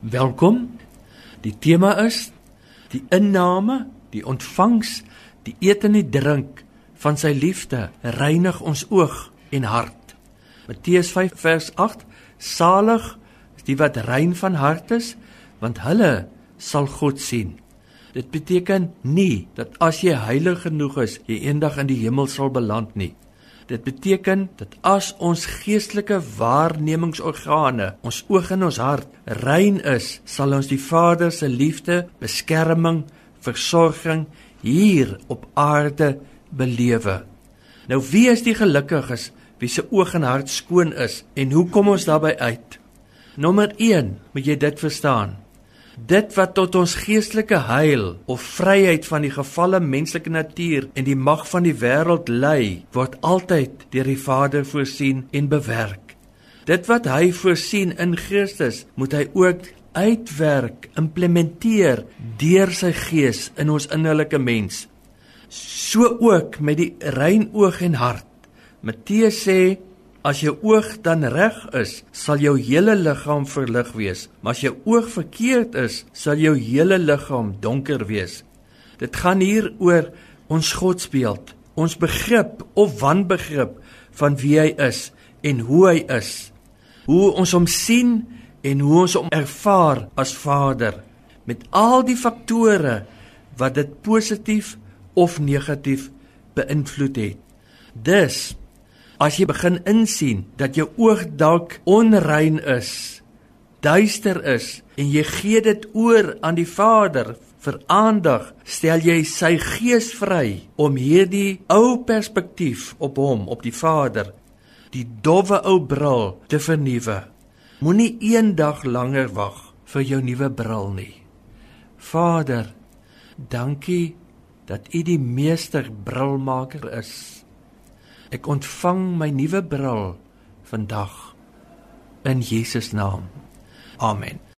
Welkom. Die tema is die inname, die ontvangs, die eet en die drink van sy liefde reinig ons oog en hart. Matteus 5 vers 8: Salig is die wat rein van hart is, want hulle sal God sien. Dit beteken nie dat as jy heilig genoeg is, jy eendag in die hemel sal beland nie. Dit beteken dat as ons geestelike waarnemingsorgane, ons oog en ons hart rein is, sal ons die Vader se liefde, beskerming, versorging hier op aarde belewe. Nou wie is die gelukkiges wie se oog en hart skoon is en hoe kom ons daarbey uit? Nommer 1, moet jy dit verstaan. Dit wat tot ons geestelike heil of vryheid van die gefalle menslike natuur en die mag van die wêreld lei, word altyd deur die Vader voorsien en bewerk. Dit wat hy voorsien in Christus, moet hy ook uitwerk, implementeer deur sy gees in ons innerlike mens. So ook met die rein oog en hart. Matteus sê As jou oog dan reg is, sal jou hele liggaam verlig wees, maar as jou oog verkeerd is, sal jou hele liggaam donker wees. Dit gaan hier oor ons godsbeeld, ons begrip of wanbegrip van wie hy is en hoe hy is. Hoe ons hom sien en hoe ons hom ervaar as Vader met al die faktore wat dit positief of negatief beïnvloed het. Dus as jy begin insien dat jou oog dalk onrein is, duister is en jy gee dit oor aan die Vader vir aandag, stel jy sy gees vry om hierdie ou perspektief op hom, op die Vader, die dowwe ou bril te vernuwe. Moenie eendag langer wag vir jou nuwe bril nie. Vader, dankie dat U die meester brilmaker is. Ek ontvang my nuwe bril vandag in Jesus naam. Amen.